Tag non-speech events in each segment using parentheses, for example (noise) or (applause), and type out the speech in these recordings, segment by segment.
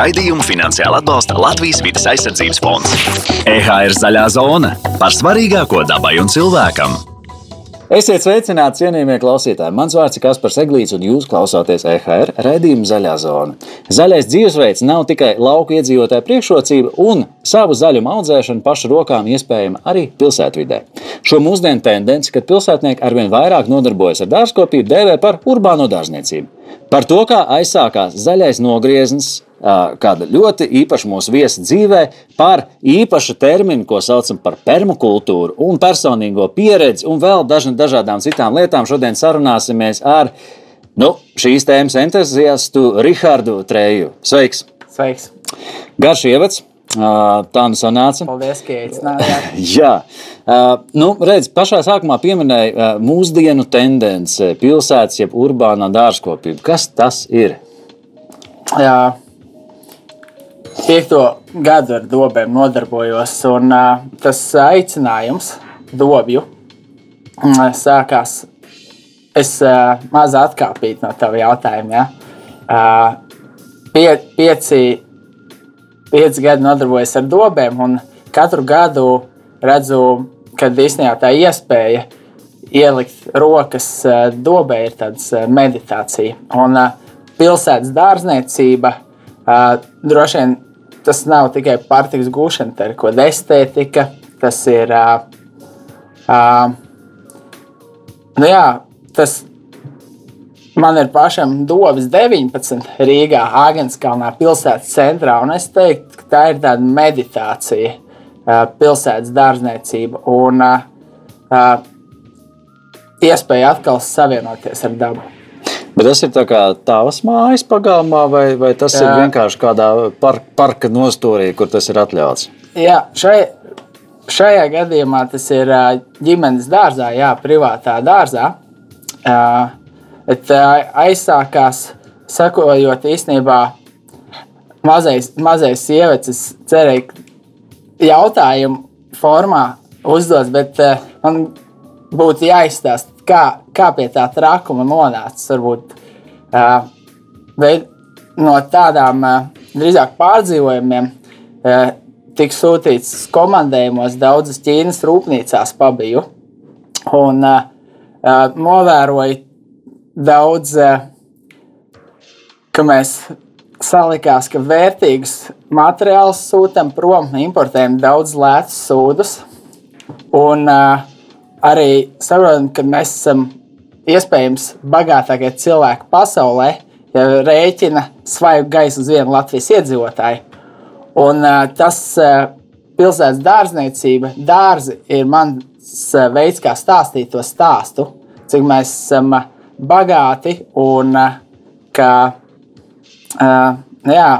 Raidījumu finansiāli atbalsta Latvijas vidas aizsardzības fonds. EHR zaļā zona par svarīgāko dabai un cilvēkam. Esiet sveicināti, cienījamie klausītāji! Mans vārds ir Kaspars Eglīts, un jūs klausāties EHR raidījuma Zaļā zona. Zaļais dzīvesveids nav tikai lauku iedzīvotāju priekšrocība, un savu zaļumu audzēšanu pašu rokām iespējama arī pilsētvidē. Šo mūsdienu tendenci, kad pilsētnieki arvien vairāk nodarbojas ar dārzkopību, dēvē par urbāno dārzniecību. Par to, kā aizsākās zaļais nogrieznis kāda ļoti īpaša mūsu viesa dzīvē par īpašu terminu, ko saucam par permakultūru, un personīgo pieredzi, un vēl dažna, dažādām citām lietām. Šodien sarunāsimies ar nu, šīs tēmas entuziastu Rihardu Treju. Sveiks! Sveiks! Garš ievads! Tā nu sanāca. Paldies, ka iecinājāt. (laughs) Jā, nu, redz, pašā sākumā pieminēja mūsdienu tendenci, pilsētas, jeb urbānā dārzkopība. Kas tas ir? Jā, piekto gadu ar dobēm nodarbojos. Un, uh, tas aicinājums dobju uh, sākās. Es uh, maz atkāpīju no tava jautājuma. Ja? Uh, pie, pieci, pieci gadi nodarbojos ar dobēm, un katru gadu redzu, kad īstenībā tā iespēja ielikt rokas dobē ir tāds meditācija. Un pilsētas dārzniecība droši vien tas nav tikai pārtiks gūšana, tā ir kaut kāda estētika. Tas ir. Uh, uh, nu jā, tas man ir pašam Dobas 19 Rīgā, Agenskalnā, pilsētas centrā. Un es teiktu, ka tā ir tāda meditācija, uh, pilsētas dārzniecība un uh, uh, iespēja atkal savienoties ar dabu. Bet tas ir kā tavs mājas pagalmā, vai, vai tas Jā. ir vienkārši kādā par, parka nostūrī, kur tas ir atļauts? Jā, šai, šajā gadījumā tas ir ģimenes dārzā, jā, privātā dārzā. Bet aizsākās sakojot īstenībā mazais, mazais sievietes, es cerēju, jautājumu formā uzdos, bet man būtu jāizstāsta, kā, kā pie tā trakuma nonācis. Varbūt uh, no tādām uh, drīzāk pārdzīvojumiem uh, tika sūtīts komandējumos daudzas Ķīnas rūpnīcās pabiju. Un uh, uh, novēroju daudz, uh, ka mēs salikās, ka vērtīgus materiālus sūtām prom, importējam daudz lētus sūdus. Un uh, arī saprotam, ka mēs esam iespējams bagātākie cilvēki pasaulē, ja rēķina svaigu gaisu uz vienu Latvijas iedzīvotāju. Un, tas pilsētas dārzniecība, dārzi ir mans veids, kā stāstīt to stāstu, cik mēs esam bagāti un ka uh, jā,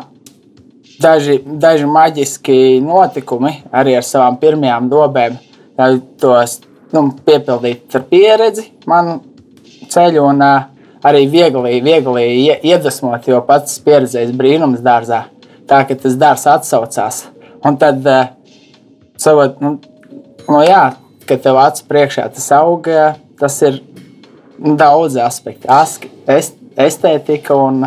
daži, daži maģiski notikumi arī ar savām pirmajām dobēm tos nu, piepildīt ar pieredzi manu ceļu un arī viegli, viegli iedvesmot, jo pats pieredzējis brīnums dārzā. Tā ka tas dārzs atsaucās. Un tad, savot, nu, nu, jā, kad tev acu priekšā tas aug, tas ir daudz aspektu. Estētika un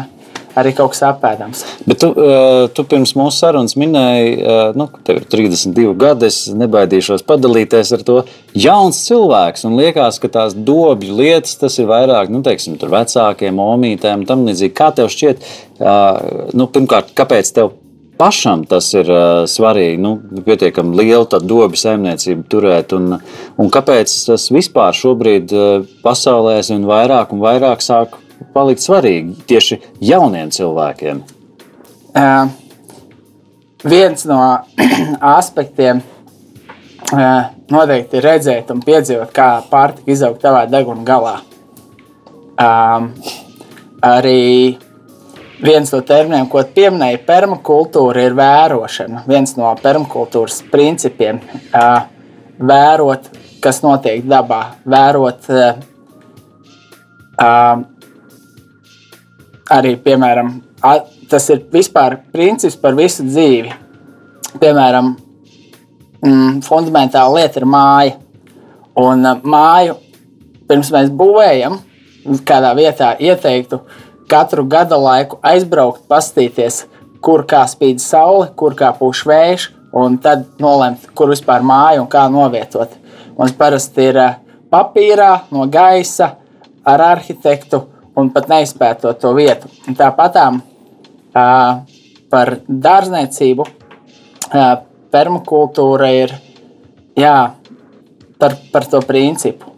arī kaut kas apēdams. Bet tu, uh, tu pirms mūsu sarunas minēji, uh, nu, ka tev ir 32 gadi. Es nebaidīšos padalīties ar to. Jauns cilvēks, un liekas, ka tās dobju lietas tas ir vairāk, nu, teiksim, vecākiem, omītēm, tam līdzīgi. Kā tev šķiet, uh, nu, pirmkārt, kāpēc tev? Pašam tas ir uh, svarīgi, nu, pietiekami lielu tādu dobu saimniecību turēt. Un, un kāpēc tas vispār šobrīd uh, pasaulē un vairāk un vairāk sāk palikt svarīgi tieši jauniem cilvēkiem? Uh, viens no (clears throat) aspektiem uh, noteikti ir redzēt un piedzīvot, kā pārtika izaug tavā deguna galā. Um, arī viens no terminiem, ko pieminēja permakultūra, ir vērošana. Viens no permakultūras principiem uh, - vērot, kas notiek dabā, vērot uh, uh, arī, piemēram, tas ir vispār princips par visu dzīvi. Piemēram, mm, fundamentāla lieta ir māja. Un māju pirms mēs būvējam, kādā vietā ieteiktu katru gada laiku aizbraukt, paskatīties, kur kā spīd saule, kur kā pūš vējš, un tad nolemt, kur vispār māju un kā novietot. Mums parasti ir papīrā, no gaisa, ar arhitektu un pat neizpētot to vietu. Tāpatām par dārzniecību, permakultūra ir jā, par, par to principu.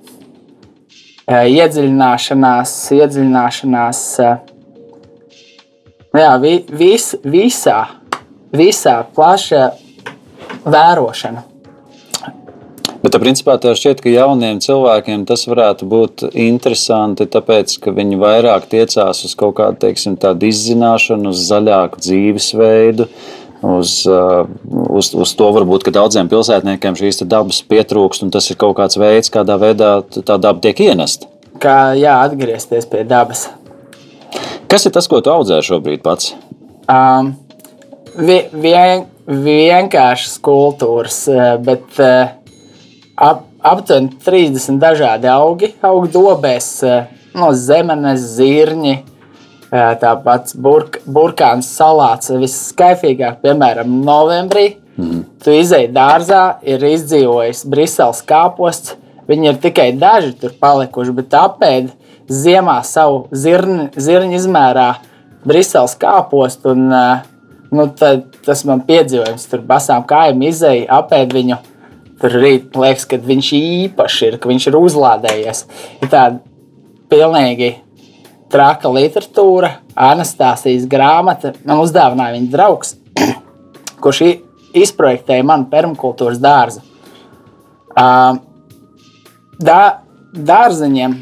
Iedziļināšanās, iedziļināšanās jā, vi, vis, visā, visā plašā vērošana. Bet, principā, tev šķiet, ka jauniem cilvēkiem tas varētu būt interesanti, tāpēc, ka viņi vairāk tiecās uz kaut kādu teiksim, izzināšanu, uz zaļāku dzīvesveidu. Uz, uz, uz to varbūt daudziem pilsētniekiem šīs dabas pietrūkst, un tas ir kaut kāds veids, kādā veidā tā daba tiek ienesta. Kā jā, atgriezties pie dabas. Kas ir tas, ko tu audzē šobrīd pats? Um, vi, vien, vienkāršas kultūras, bet uh, ap, aptuveni 30 dažādi augi, augu dobēs, uh, no zemes, zirņi. Tāpat burk, burkāns salāts viskaifīgāk, piemēram, novembrī. Mm. Tu izēji dārzā, ir izdzīvojis Briseles kāposts. Viņi ir tikai daži tur palikuši, bet apēdi ziemā savu zirni, zirņu izmērā Briseles kāpostu. Un, nu, tad, tas man piedzīvojums, tur basām kājām izēja, apēd viņu. Tur rīt liekas, ka viņš īpaši ir, ka viņš ir uzlādējies. Ir tāda pilnīgi traka literatūra, Anastasijas grāmata. Man uzdāvināja viņa draugs, (clears throat) kurš izprojektēja manu permakultūras dārzu. Dā, dārzeņiem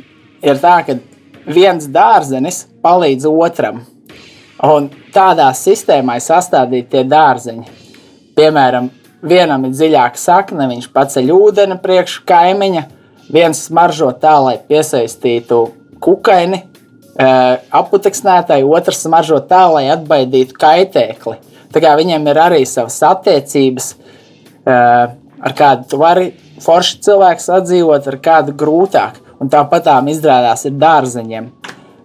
ir tā, ka viens dārzenis palīdz otram. Un tādā sistēmā ir sastādīti tie dārzeņi. Piemēram, vienam ir dziļāka sakne, viņš paceļ ūdeni priekš kaimiņa, viens smaržo tā, lai piesaistītu kukaini, aputeksnētāji, otrs smaržo tā, lai atbaidītu kaitēkli. Tā kā viņiem ir arī savas attiecības, ar kādu tu vari forši cilvēks atdzīvot, ar kādu grūtāk un tāpat tām izrādās ir dārzeņiem.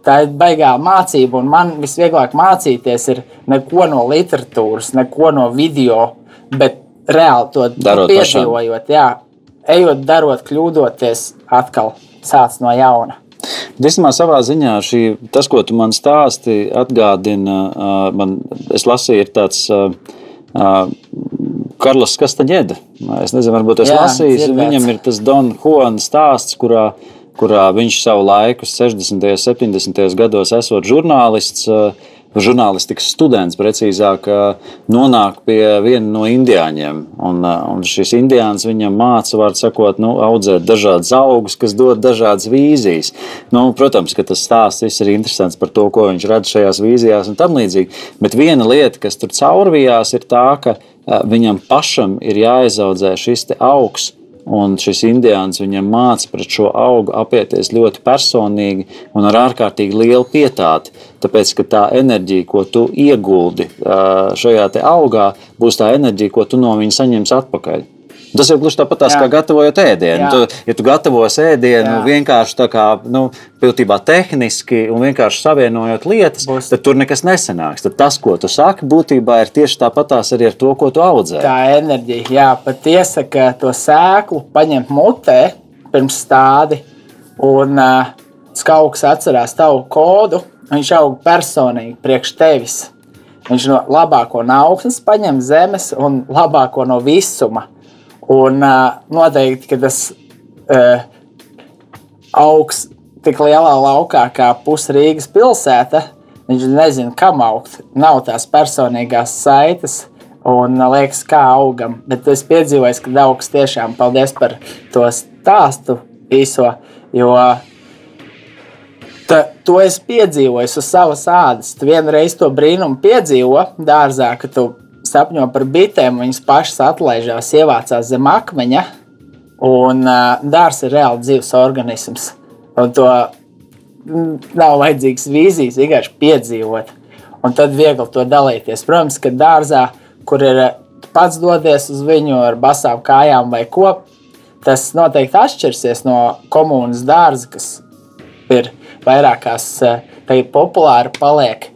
Tā ir baigā mācība, un man visvieglāk mācīties ir neko no literatūras, neko no video, bet reāli to darot, piedzīvojot, jā, ejot, darot, kļūdoties, atkal sāc no jauna. Vismā savā ziņā šī, tas, ko tu man stāsti, atgādina, man, es lasīju, ir tāds uh, Karls Kastaņeda. Es nezinu, varbūt es lasīju, viņam ir tas Don Juan stāsts, kurā uh, kurā viņš savu laiku, 60. un 70. gados, esot žurnālists, eh, žurnālistikas students, precīzāk, nonāk pie viena no indiāņiem. Un, un šis indiāns viņam māca, var sakot, nu, audzēt dažādas augus, kas dod dažādas vīzijas. Nu, protams, ka tas stāsts viss ir interesants par to, ko viņš redz šajās vīzijās un tam līdzīgi. Bet viena lieta, kas tur caurvījās, ir tā, ka viņam pašam ir jāizaudzē šis augs Un šis indiāns viņam māca pret šo augu apieties ļoti personīgi un ar ārkārtīgi lielu pietāti. Tāpēc, ka tā enerģija, ko tu ieguldi šajā augā, būs tā enerģija, ko tu no viņa saņemsi atpakaļ. Tas ir gluži tāpat kā gatavojot ēdienu. Tu, ja tu gatavos ēdienu Jā. vienkārši tā kā nu, pilnībā tehniski un vienkārši savienojot lietas, Būs. tad tur nekas nesanāks. Tad tas, ko tu saki, būtībā ir tieši tāpatās arī ar to, ko tu audzē. Tā enerģija, jā, pat iesaka to sēklu paņemt mutē pirms stādi un uh, skauks atcerās tavu kodu. Viņš aug personīgi priekš tevis. Viņš no labāko no augstnes paņem zemes un labāko no visuma. Un uh, noteikti, ka tas uh, augs tik lielā laukā kā pusrīgas pilsēta, viņš nezina, kam augt. Nav tās personīgās saites. Un liekas, kā augam. Bet es piedzīvoju, ka augs tiešām paldies par to stāstu īso. Jo ta, to es piedzīvoju uz savas ādas. Tu vienreiz to brīnumu piedzīvo dārzā, ka tu sapņo par bitēm, viņas pašas atlaižās, ievācās zem akmeņa. Un uh, dārsts ir reāli dzīves organisms. Un to nav vajadzīgs vīzijas, vienkārši piedzīvot. Un tad viegli to dalīties. Protams, ka dārzā, kur ir pats dodies uz viņu ar basām kājām vai ko, tas noteikti atšķirsies no komunas dārza, kas ir vairākās, tagad populāri paliek.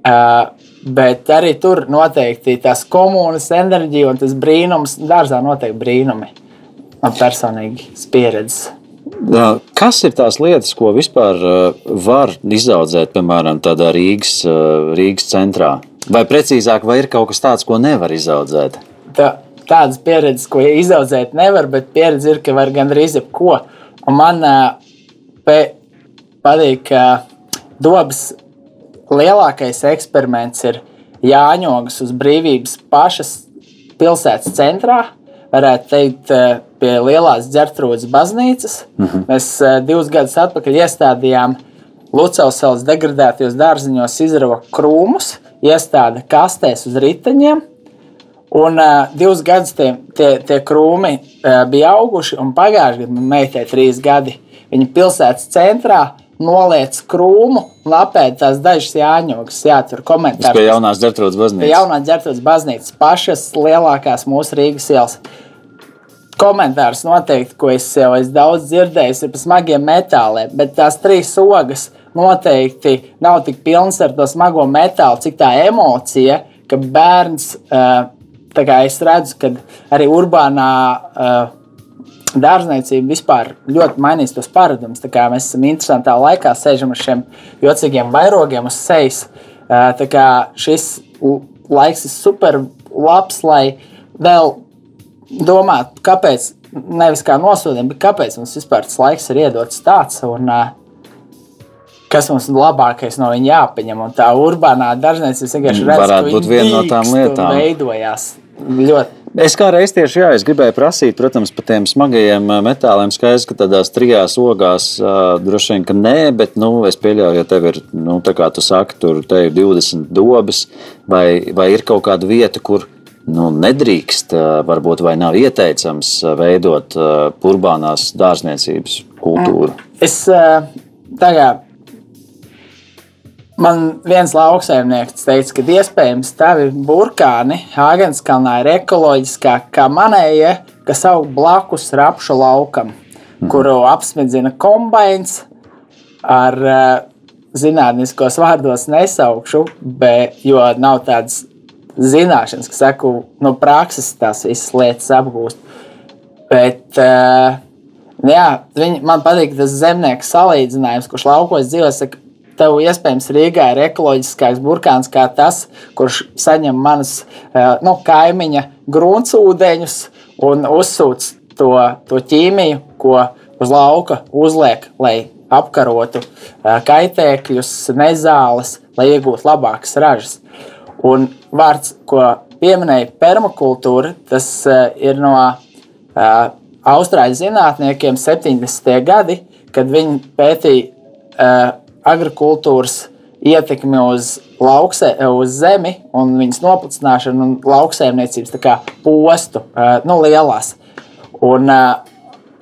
Uh, Bet arī tur noteikti tas komunas enerģija un tas brīnums, dārzā noteikti brīnumi. Man personīgi pieredzes. Kas ir tās lietas, ko vispār var izaudzēt, piemēram, tādā Rīgas, Rīgas centrā? Vai precīzāk, vai ir kaut kas tāds, ko nevar izaudzēt? Tā, tādas pieredzes, ko izaudzēt nevar, bet pieredze ir, ka var gandrīz jebko. Man patīk, ka dabas lielākais eksperiments ir Jāņogas uz brīvības pašas pilsētas centrā. Varētu teikt, eh, pie lielās ģērtrūdas baznīcas. Mm -hmm. Mēs eh, divus gadus atpakaļ iestādījām Lucavas degradētajos dārziņos izrava krūmus, iestāda kastēs uz riteņiem. Un uh, divus gadus tie, tie, tie krūmi uh, bija auguši, un pagājušajā gadā man meitai trīs gadi. Viņa pilsētas centrā noliec krūmu un apēd tās dažas jāņogas. Jā, tur komentāri. Pie jaunās ģērtrūdas baznīcas. Pie jaunās ģērtrūdas baznīcas pašas lielākās mūsu Rīgas ielas. Komentārs noteikti, ko es jau esmu daudz dzirdējis, ir par smagiem metāliem, bet tās trīs ogas noteikti nav tik pilnas ar to smago metālu, cik tā emocija, ka bērns, tā kā es redzu, ka arī urbānā dārzniecība vispār ļoti mainīs tos paradumus. Mēs esam interesantā laikā, sēžam ar šiem jocīgiem vairogiem uz sejas. Šis laiks ir super labs, lai vēl domātu, kāpēc, nevis kā nosodījumi, bet kāpēc mums vispār tas laiks ir iedots tāds. Un, Kas mums ir labākais no viņa jāpieņem? Un tā urbānā dārzniecība vienkārši redz, varētu būt viena no tām lietām. Veidojās ļoti Es kā reiz tieši jā, es gribēju prasīt, protams, par tiem smagajiem metāliem. Skaidrs, ka tādās trijās ogās uh, droši vien, ka nē, bet nu, es pieļauju, ja tev ir, nu, tā kā tu saki, tur te ir 20 dobas, vai, vai ir kaut kāda vieta, kur nu, nedrīkst, varbūt vai nav ieteicams veidot urbānās dārzniecības kultūru? Es tagad Man viens lauksaimnieks teica, ka iespējams tavi burkāni Hāgenskalnā ir ekoloģiskāki kā manējie, kas aug blakus rapšu laukam, mm. kuru apsmidzina kombains ar uh, zinātniskos vārdos nesaukšu, bet, jo nav tādas zināšanas, kas saku, no prakses tās visas lietas apgūst. Bet, uh, jā, viņi, man patīk tas zemnieks salīdzinājums, kurš laukos dzīvo, saka, tev iespējams Rīgā ir ekoloģiskāks burkāns kā tas, kurš saņem manas nu, kaimiņa gruntsūdeņus un uzsūc to, to ķīmiju, ko uz lauka uzliek, lai apkarotu kaitēkļus, nezāles, lai iegūtu labākas ražas. Un vārds, ko pieminēja permakultūra, tas ir no Austrāļu zinātniekiem 70. gadi, kad viņi pētīja agrikultūras ietekmi uz, laukse, uz zemi un viņas noplicināšanu un lauksaimniecības postu nu, lielās. Un,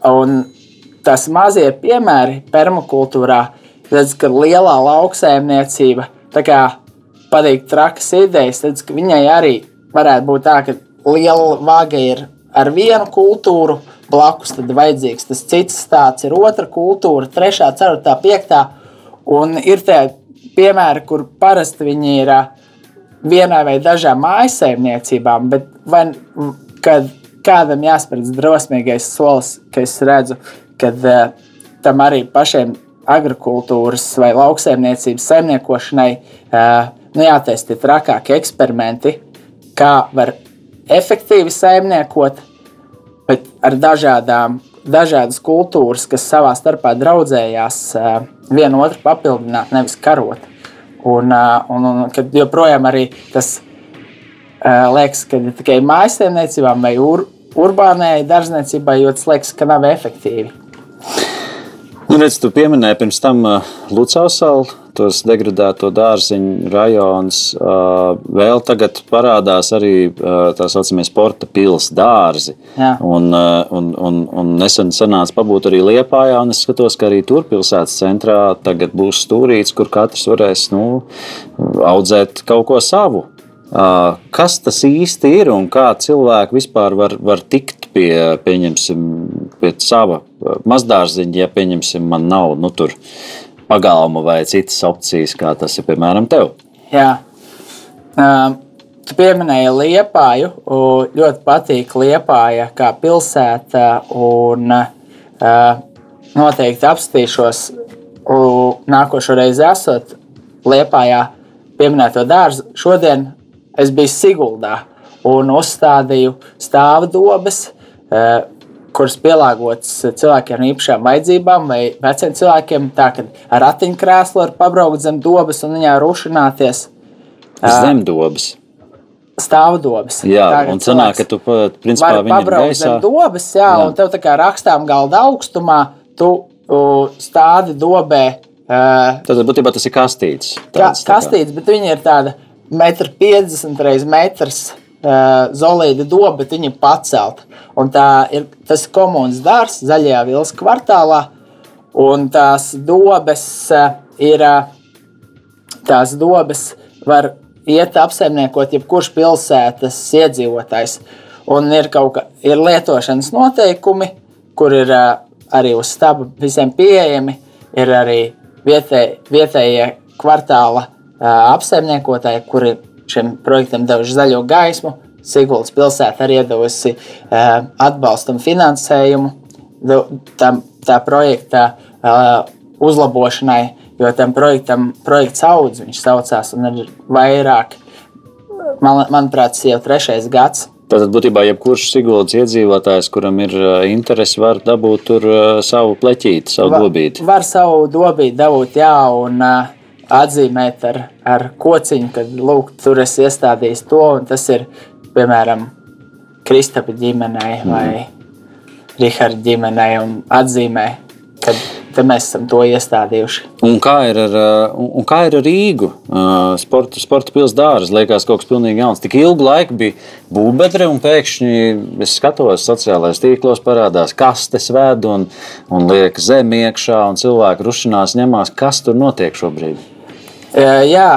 un tas mazie piemēri permakultūrā, redz, ka lielā lauksaimniecība patīk trakas idejas, redz, ka viņai arī varētu būt tā, ka liela vaga ir ar vienu kultūru, blakus tad vajadzīgs tas cits stāsts, ir otra kultūra, trešā, ceturtā, piektā. Un ir tādi piemēri, kur parasti viņi ir vienai vai dažām mājsaimniecībām, bet vai, kad kādam jāspēr drosmīgais solis, ka es redzu, ka uh, tam arī pašiem agrikultūras vai lauksaimniecības saimniekošanai uh, nu, jātaisa tie trakākie eksperimenti, kā var efektīvi saimniekot, bet ar dažādām dažādas kultūras, kas savā starpā draudzējās, viena otru papildināt, nevis karot. Un, un, un kad joprojām arī tas liekas, ka tikai mājsaimniecībām vai ur, urbānai dārzniecībai, jo tas liekas, ka nav efektīvi. Nu, redz, tu pieminēji pirms tam Lucausalu, tos degradēto dārziņu rajonus. Vēl tagad parādās arī tā saucamie sporta pils dārzi. Jā. Un, un, un, un nesen sanāca pabūt arī Liepājā, un es skatos, ka arī tur pilsētas centrā tagad būs stūrīts, kur katrs varēs nu, audzēt kaut ko savu. Kas tas īsti ir un kā cilvēki vispār var, var tikt pie, pie sava mazdārziņa, ja pieņemsim, man nav nu, pagalma vai citas opcijas, kā tas ir piemēram tev? Jā. Uh, tu pieminēji Liepāju. Ļoti patīk Liepāja kā pilsēta. Un, uh, noteikti apstīšos nākošo reizi esot Liepājā pieminēto dārzu. Šodien es biju Siguldā un uzstādīju stāvdobes, kuras pielāgotas cilvēkiem ar īpašām vajadzībām vai veciem cilvēkiem. Tā kā ar ratiņkrēslu var pabraukt zem dobas un viņā rušināties. Zemdobas. Stāvdobas. Jā, tā, un sanāk, ka tu principā pabraukt gaisā... zem dobas, jā, jā, un tev tā kā rakstām galda augstumā, tu uh, stādi dobē. Uh, Tad būtībā tas ir kastīts. Tāds, ka, kastīts, bet viņi ir tāda 1,50 m uh, zolīta doba, bet viņa ir pacelta. Un tā ir tas komunas dārzs zaļajā vilas kvartālā. Un tās dobes uh, ir, uh, tās dobes var iet apsaimniekot jebkurš pilsētas iedzīvotājs. Un ir kaut kā ir lietošanas noteikumi, kur ir uh, arī uz staba visiem pieejami. Ir arī vietēji, vietējie kvartāla uh, apsaimniekotāji, kuri šim projektam devuši zaļo gaismu. Siguldas pilsēta arī iedavusi uh, atbalstu un finansējumu tam, tā projekta uh, uzlabošanai, jo tam projektam projekts audz, viņš saucās, un ir vairāk, man, manuprāt, tas jau trešais gads. Tātad būtībā jebkurš Siguldas iedzīvotājs, kuram ir interese, var dabūt tur savu pleķīti, savu var, dobīti. Var savu dobīti dabūt, jā, un uh, atzīmēt ar, ar kociņu, kad lūk, tur es iestādījis to, un tas ir piemēram Kristapa ģimenei mm. vai Riharda ģimenei un atzīmē, ka mēs esam to iestādījuši. Un kā ir ar, un kā ir ar Rīgu? Sporta, sporta pilsēta dārza liekas kaut kas pilnīgi jauns. Tik ilgu laiku bija būvbedre, un pēkšņi es skatos, sociālajās tīklos parādās kastes ved un, un liek zem iekšā, un cilvēki rušinās ņemās. Kas tur notiek šobrīd? Jā,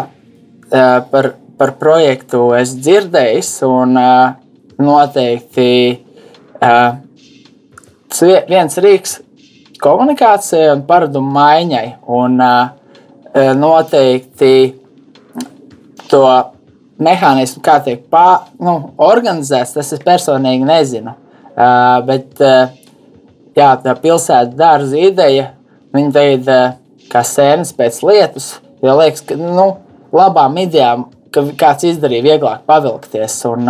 par, par projektu es dzirdēju, un noteikti viens rīks komunikācijai un paradumu maiņai. Un noteikti to mehānismu, kā tiek pā, nu, organizēts, tas es personīgi nezinu. Bet jā, tā pilsētas dārza ideja, viņa tagad kā sēnes pēc lietus Jo liekas, ka nu, labām idejām, ka kāds izdarīja vieglāk pavilkties. Un,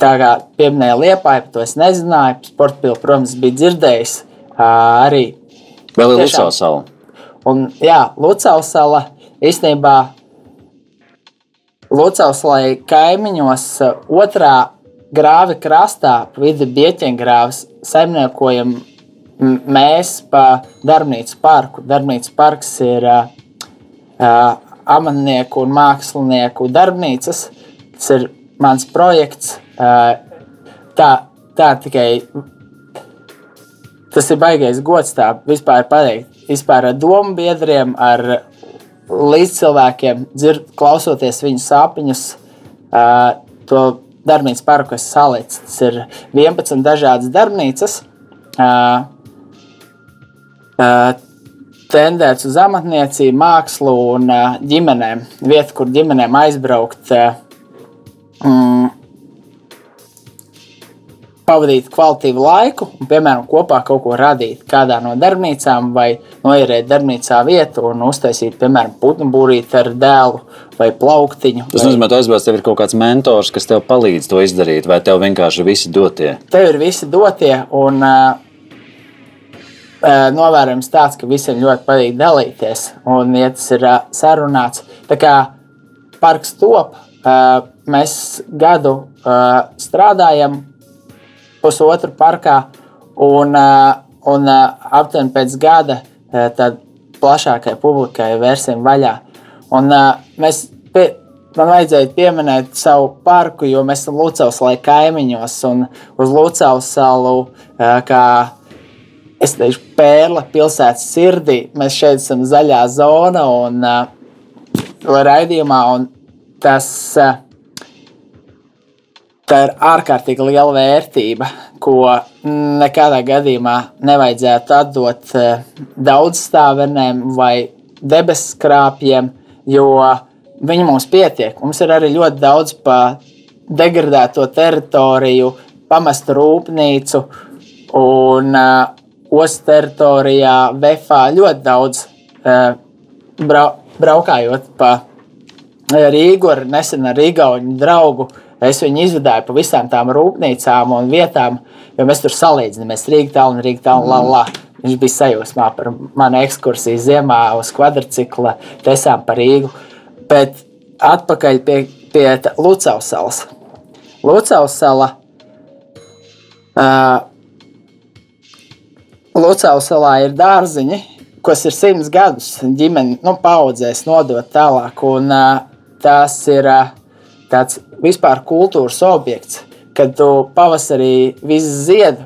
tā kā pieminēja Liepāju, to es nezināju. Sporta pilsēta, protams, bija dzirdējis arī. Vēl ir Lucavas sala. Un, jā, Lucavas sala īstenībā Lucavas salai kaimiņos otrā grāva krastā, vidi bieķengrāvas, saimniekojam mēs pa darbnīcu parku. Darbnīcas parks ir uh, amatnieku un mākslinieku darbnīcas. Tas ir mans projekts. Tā, tā tikai tas ir baisais gods tā vispār pateikt. Vispār ar domu biedriem, ar līdzcilvēkiem, dzird, klausoties viņu sāpiņus, to darbnīcu parku es salicu. Tas ir 11 dažādas darbnīcas tendēts uz amatniecību, mākslu un ģimenēm. Vieta, kur ģimenēm aizbraukt, mm, pavadīt kvalitīvu laiku un, piemēram, kopā kaut ko radīt kādā no darbnīcām, vai noierēt darbnīcā vietu un uztaisīt, piemēram, putnu būrīti ar dēlu vai plauktiņu. Tas nozīmē, ka aizbēs tev ir kaut kāds mentors, kas tev palīdz to izdarīt, vai tev vienkārši visi dotie? Tev ir visi dotie, un uh, novērojams tāds, ka visiem ļoti patīk dalīties. Un, ja tas ir sarunāts, tā kā parks top, mēs gadu strādājam pusotru parkā, un, un aptuveni pēc gada tad plašākai publikai vērsim vaļā. Un, mēs pie, man vajadzēja pieminēt savu parku, jo mēs esam Lucavas lai kaimiņos un uz Lucavas salu kā es teikšu, pērle pilsētas sirdī. Mēs šeit esam zaļā zona un uh, raidījumā. Un tas uh, ir ārkārtīgi liela vērtība, ko nekādā gadījumā nevajadzētu atdot uh, daudzstāvenēm vai debeskrāpjiem, jo viņi mums pietiek. Mums ir arī ļoti daudz pa degradēto teritoriju, pamestu rūpnīcu un uh, ostas teritorijā, Vefā ļoti daudz uh, brau, braukājot pa Rīgu ar nesen ar Rīgauņu draugu. Es viņu izvadīju pa visām tām rūpnīcām un vietām, jo mēs tur salīdzināmies Rīgā, tālu un Rīgā, tālu. La, la. Viņš bija sajūsmā par manu ekskursiju ziemā uz kvadrcikla, tesām par Rīgu. Bet atpakaļ pie, pie Lucavas salas. Lucavas sala. Uh, Lucavas salā ir dārziņi, kas ir simts gadus ģimene nu, paudzēs nodot tālāk. Un, tas ir tāds vispār kultūras objekts, kad tu pavasarī viss zied,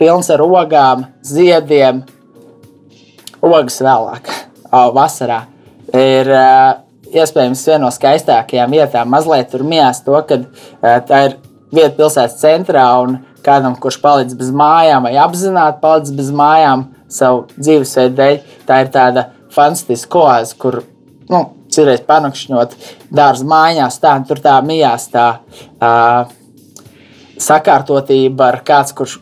pilns ar ogām, ziediem, ogas vēlāk, vasarā. Ir iespējams viena no skaistākajām vietām. Mazliet tur mījās to, ka tā ir vieta pilsētas centrā un kādam, kurš palicis bez mājām vai apzināti palicis bez mājām savu dzīvesveidu dēļ, tā ir tāda fantastiska oāze, kur nu, citreiz panakšņot dārza mājās, tā tur tā mijās tā uh, sakārtotība ar kāds, kurš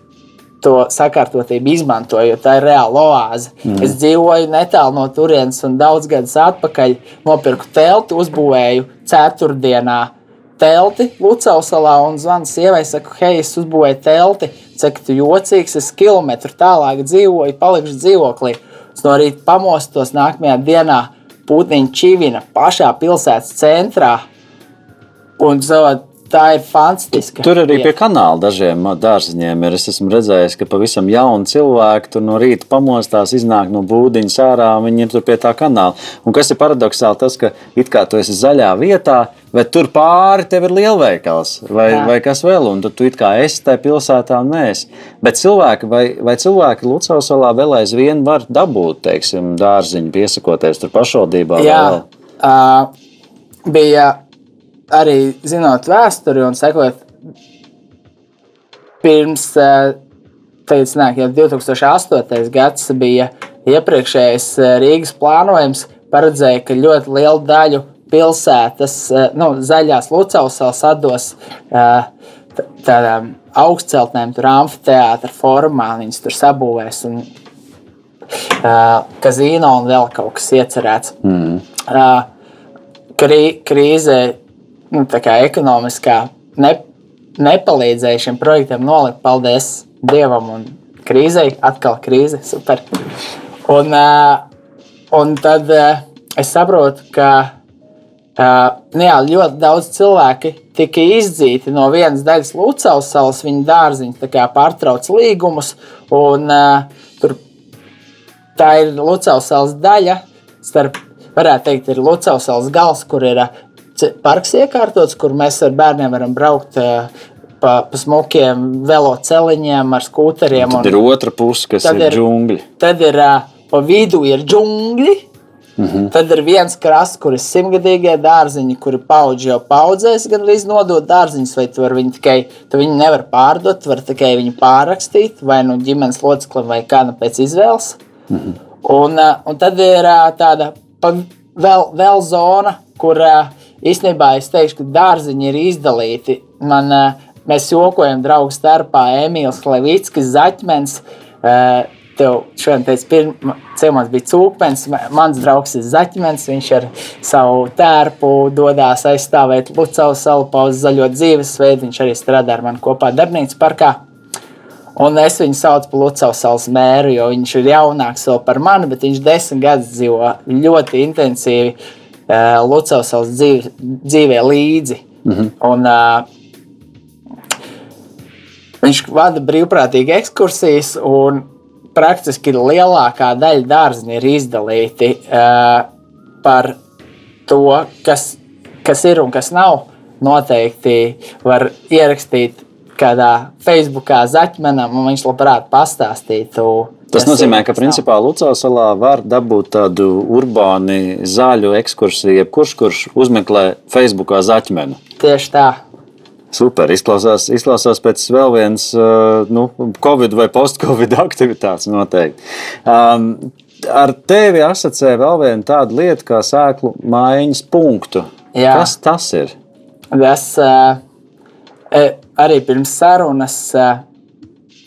to sakārtotību izmanto, jo tā ir reāla oāze. Mm. Es dzīvoju netālu no turienes, un daudz gadus atpakaļ nopirku telti, uzbūvēju ceturtdienā telti Lucausalā un zvanu sievai, saku, hei, es uzbūvēju telti, cik tu jocīgs, es kilometru tālāk dzīvoju, palikšu dzīvoklī. Es no rīta pamostos nākamajā dienā Putniņa čivina pašā pilsētas centrā un zavod tā ir fantastiska. Tur arī pie kanāla dažiem dārziņiem ir. Es esmu redzējis, ka pavisam jauni cilvēki tur no rīta pamostās, iznāk no būdiņas ārā, viņi ir tur pie tā kanāla. Un kas ir paradoxāli, tas, ka it kā tu esi zaļā vietā, bet tur pāri tev ir lielveikals vai, Jā. vai kas vēl, un tu it kā esi tajā pilsētā un neesi. Bet cilvēki, vai, vai cilvēki Lucavas salā vēl aizvien var dabūt, teiksim, dārziņu piesakoties tur pašvaldībā? Jā, uh, bija arī zinot vēsturi un sekot pirms eh, tagad, nāk, 2008. gads bija iepriekšējais Rīgas plānojums, paredzēja, ka ļoti lielu daļu pilsētas, eh, nu, zaļās Lucavas atdos tādām augstceltnēm, tur amfiteātra formā, viņas tur sabūvēs. Un, uh, kazino un vēl kaut kas iecerēts. Mm. Krī, krīze nu, ekonomiskā ne, nepalīdzēja šim projektam nolikt. Paldies Dievam un krīzei. Atkal krīze, super. Un, un tad es saprotu, ka nu jā, ļoti daudz cilvēku tika izdzīti no vienas daļas Lucavas salas, viņa dārziņa pārtrauc līgumus. Un, tur, tā ir Lucavas salas daļa starp, varētu teikt, ir Lucavas salas gals, kur ir parks iekārtots, kur mēs ar bērniem varam braukt. Eh, pa, pa smukiem veloceliņiem, ar skūteriem. Tad ir otra puse, kas ir, ir džungļi. Tad ir uh, pa vidu ir džungļi. Mm -hmm. Tad ir viens krasts, kur ir simtgadīgie dārziņi, kuri paudž jau paudzēs, gan arī nodot dārziņus, vai tu viņu tikai, viņu nevar pārdot, var tikai viņu pārrakstīt, vai nu ģimenes loceklim, vai kāda pēc izvēles. Mm -hmm. un, uh, un tad ir uh, tāda vēl, vēl zona, kur uh, īstenībā es teikšu, ka dārziņi ir izdalīti. Man, mēs jokojam, draugu starpā, Emīls Levickis, Zaķmens. Tev šodien teica, pirmā ciemats bija cūkpens, mans draugs ir Zaķmens, viņš ar savu tērpu dodās aizstāvēt Lucavas salu pauzi zaļo dzīvesveidu, viņš arī strādā ar mani kopā darbnīcas parkā. Un es viņu saucu par Lucavas salas mēru, jo viņš ir jaunāks vēl par mani, bet viņš desmit gadus dzīvo ļoti intensīvi uh, Lucavas salas dzīve, dzīvē līdzi. Mm -hmm. un, uh, viņš vada brīvprātīgi ekskursijas, un praktiski lielākā daļa dārziņa ir izdalīti uh, par to, kas, kas ir un kas nav. Noteikti var ierakstīt kādā Facebookā zaķmenam, un viņš labprāt pastāstītu Tas nozīmē, ka principā Lucas salā var dabūt tādu urbāni zaļu ekskursiju, jebkurš, kurš uzmeklē Facebookā zaķmenu. Tieši tā. Super, izklausās, izklausās pēc vēl vienas uh, nu, Covid vai post-Covid (laughs) aktivitātes noteikti. Um, ar tevi asociē vēl viena tāda lieta, kā sēklu maiņas punktu. Jā. Kas tas ir? Es uh, arī pirms sarunas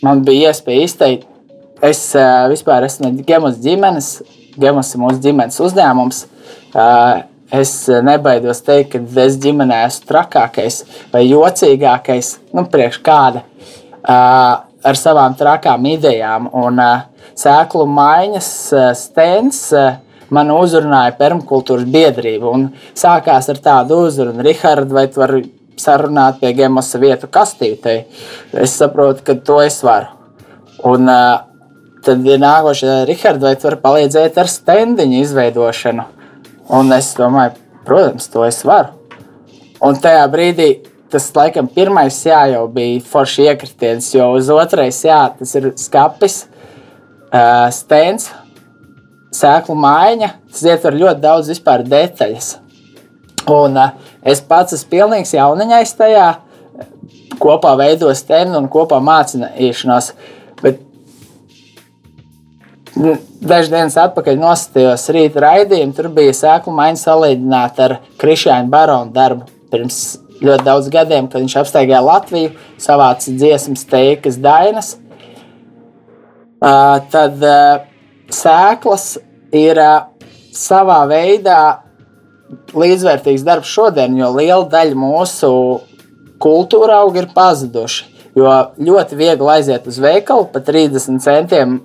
man bija iespēja izteikt, es vispār esmu Gemas ģimenes. Gemas ir mūsu ģimenes uzņēmums. Es nebaidos teikt, ka es ģimenē esmu trakākais vai jocīgākais, nu, priekš kāda, uh, ar savām trakām idejām. Un uh, sēklu maiņas uh, stends. Man uzrunāja permakultūras biedrība. Un sākās ar tādu uzrunu, Rihards, vai tu vari sarunāt pie Gemasa vietu kastītei? Es saprotu, ka to es varu. Un tad ir nākošais, Rihards, vai tu vari palīdzēt ar stendiņu izveidošanu? Un es domāju, protams, to es varu. Un tajā brīdī tas laikam pirmais jā, jau bija forši iekritiens, jo uz otrais jā, tas ir skapis, uh, stends, sēklu maiņa. Tas ietver ļoti daudz vispār detaļas. Un uh, es pats esmu pilnīgs jauniņais tajā, kopā veidoju stendu un kopā mācīšanos. Bet nu, Dažas dienas atpakaļ nostājos rīta raidījumu. Tur bija sēklu maiņa salīdzināta ar Krišāņa Barona darbu pirms ļoti daudz gadiem, kad viņš apsteigāja Latviju, savāca dziesmas, teikas, dainas. Uh, tad uh, sēklas ir uh, savā veidā līdzvērtīgs darbs šodien, jo liela daļa mūsu kultūra auga ir pazuduši. Jo ļoti viegli aiziet uz veikalu par 30 centiem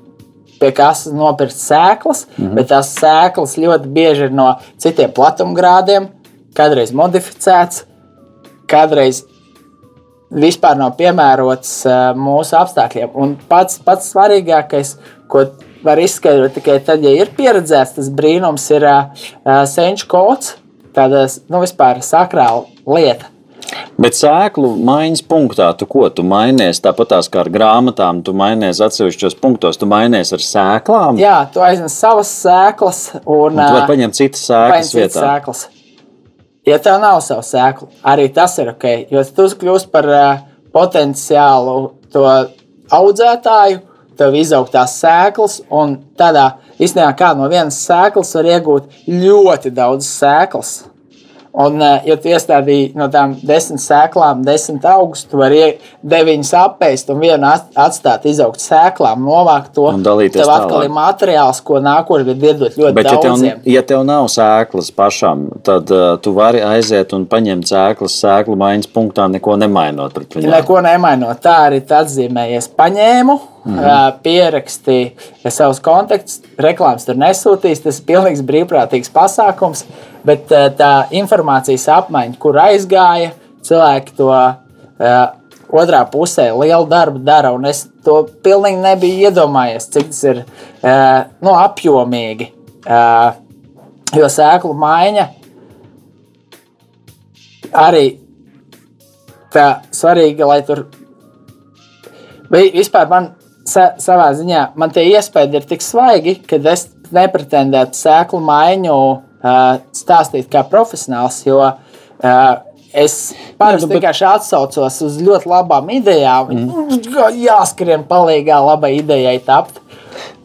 pie kases nopirkt sēklas, mm -hmm. bet tās sēklas ļoti bieži ir no citiem platumgrādiem, kādreiz modificēts, kādreiz vispār nav piemērots uh, mūsu apstākļiem. Un pats, pats svarīgākais, ko var izskaidrot tikai tad, ja ir pieredzēts tas brīnums, ir uh, senču kods, tāda nu, vispār sakrāla lieta. Bet sēklu maiņas punktā, tu ko tu mainies? Tāpat tās kā ar grāmatām, tu mainies atsevišķos punktos, tu mainies ar sēklām. Jā, tu aiznes savas sēklas, un, un tu vari paņemt citas sēklas vietā. Sēklas. Ja tev nav savu sēklu, arī tas ir ok. Jo tu kļūsi par uh, potenciālu to audzētāju, tev izaug tās sēklas, un tādā īstenībā kā no vienas sēklas var iegūt ļoti daudz sēklas. Un, ja tu iestādīji no tām desmit sēklām, desmit augstus, tu vari deviņas apēst un vienu atstāt, izaugt sēklām, novākt to. Un dalīties tev tālāk. atkal ir materiāls, ko nākošais gadu iedot ļoti Bet, ja tev, daudziem. ja tev nav sēklas pašam, tad uh, tu vari aiziet un paņemt sēklas sēklu maiņas punktā, neko nemainot pret viņu. Neko nemainot. Tā arī atzīmējies. Paņēmu, mm -hmm. pierakstīju savus kontaktus, reklāmas tur nesūtīs. Tas ir pilnīgs brīvprātīgs pasākums, bet tā informācijas apmaiņa, kur aizgāja, cilvēki to uh, otrā pusē lielu darbu dara. Es to pilnīgi nebiju iedomājies, cik tas ir uh, nu, apjomīgi. Uh, jo sēklu maiņa arī tā svarīga, lai tur Vi- Vispār man sa savā ziņā man tie iespējas ir tik svaigi, ka es nepretendētu sēklu maiņu uh, stāstīt kā profesionāls, jo uh, es parasti bet- vienkārši atsaucos uz ļoti labām idejām. Mm. Jāskrien palīgā labai idejai tapt.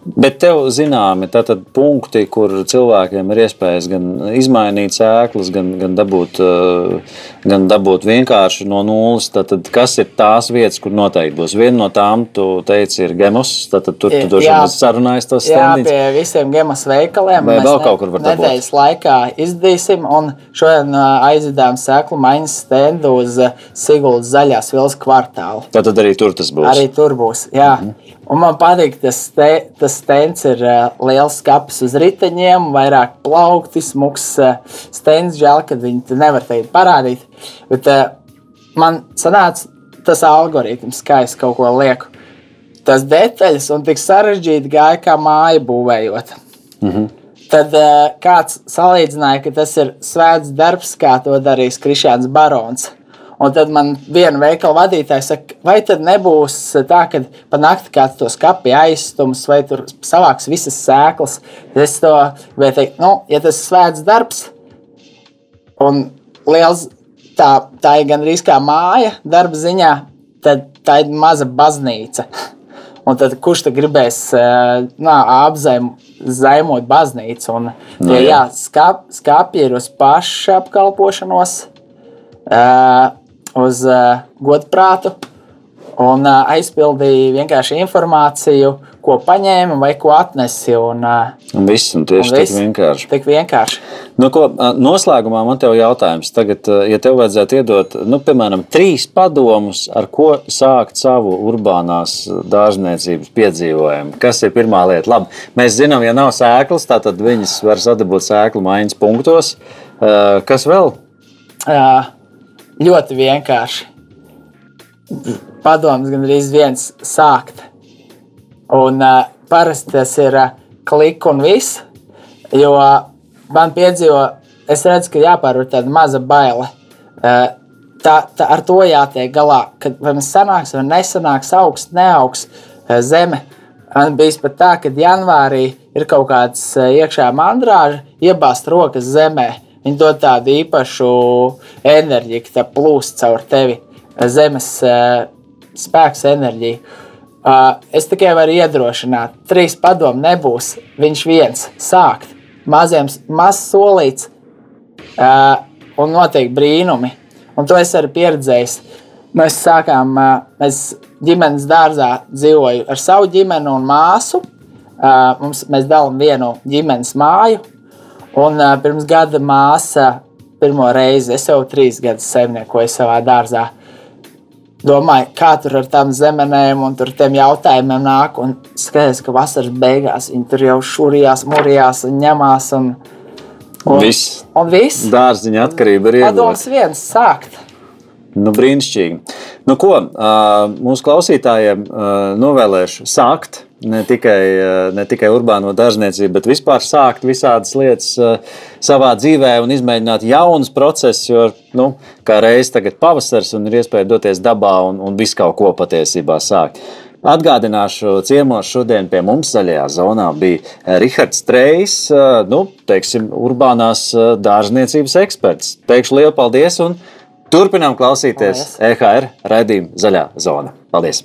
Bet tev zināmi tātad punkti, kur cilvēkiem ir iespējas gan izmainīt sēklas, gan, gan, dabūt, eh, gan dabūt vienkārši no nulles. Tātad, kas ir tās vietas, kur noteikti būs? Viena no tām, tu teici, ir gemos. Tātad tur tu Jā. droši vien esi sarunājis tos Jā, pie visiem gemas veikaliem. Vai vēl kaut kur var dabūt? Nedēļas laikā izdīsim, un šodien aizvedām sēklu maiņas stendu uz Siguldas zaļās vilas kvartālu. Tātad arī tur tas būs. Arī tur būs. Jā. Mm -hmm. Un man patīk, tas, te, tas stends ir uh, liels skats uz riteņiem, vairāk plaukti, smags uh, stends. Žēl, ka viņi to nevar teikt parādīt. Bet uh, man sanāca tas algoritms, kā es kaut ko lieku. Tas detaļas un tik sarežģīti gāja kā māja būvējot. Mm -hmm. Tad uh, kāds salīdzināja, ka tas ir svēts darbs, kā to darīs Krišāns Barons. Un tad man viena veikala vadītāja saka, vai tad nebūs tā, ka pa nakti kāds to skati aizstums, vai tur savāks visas sēklas. Es to gribēju teikt, nu, ja tas ir svēts darbs un liels, tā, tā ir gandrīz kā māja darba ziņā, tad tā ir maza baznīca. (laughs) Un tad kurš tad gribēs apzaimot baznīcu? Un, Nu, tie, jā. jā, skap, skāpji ir uz pašapkalpošanos, uh, uz godprātu. Un aizpildīja vienkārši informāciju, ko paņēma vai ko atnesi. Un, Un viss un tieši un tik viss. vienkārši. Tik vienkārši. Nu, ko, noslēgumā man te ir jautājums. Tagad, ja tev vajadzētu iedot, nu, piemēram, trīs padomus, ar ko sākt savu urbānās dārzniecības piedzīvojumu, kas ir pirmā lieta? Labi, mēs zinām, ja nav sēklas, tad viņas var sadabūt sēklu maiņas punktos. Kas vēl? Uh, ļoti vienkārši. Padoms gan arī viens sākt. Un uh, parasti tas ir uh, klik un viss. Jo uh, man piedzīvo, es redzu, ka jāpārvar tāda maza baila. Uh, tā, tā, ar to jātiek galā, kad mums sanāks vai nesanāks, augs, neaugs uh, zeme. Man bija pat tā, ka janvārī ir kaut kāds uh, iekšā mandrāža, iebāzt rokas zemē. Viņi dod tādu īpašu enerģiju, ka tā plūst caur tevi. Zemes uh, spēks, enerģija. Uh, es tikai varu iedrošināt, trīs padomu nebūs. Viņš viens sākt, maziem, mazs solīts, uh, un notiek brīnumi. Un to es arī pieredzēju. Mēs sākām, uh, mēs ģimenes dārzā dzīvojam ar savu ģimeni un māsu. Uh, mums, mēs dalām vienu ģimenes māju. Un uh, pirms gada māsa pirmo reizi, es jau trīs gadus saimniekoju savā dārzā. Domāju, kā tur ar tām zemenēm un tiem jautājumiem nāk. Un skaties, ka vasaras beigās viņi tur jau šūrijās, mūrijās un ņemās. Un, un, Viss. un viss. Dārziņa atkarība ir Padoms iegūta. viens sākt. Nu, brīnišķīgi. Nu, ko, ā, mūsu klausītājiem ā, novēlēšu sākt ne tikai, ā, ne tikai urbāno dārzniecību, bet vispār sākt visādas lietas ā, savā dzīvē un izmēģināt jaunus procesus. Jo, nu, kā reiz tagad pavasars un ir iespēja doties dabā un, un visu kaut ko patiesībā sākt. Atgādināšu, ciemos šodien pie mums zaļajā zonā bija Rihards Trejs, ā, nu, teiksim, urbānās dārzniecības eksperts. Teikšu lielu paldies! Un, Turpinām klausīties EHR raidījuma Zaļā zona. Paldies!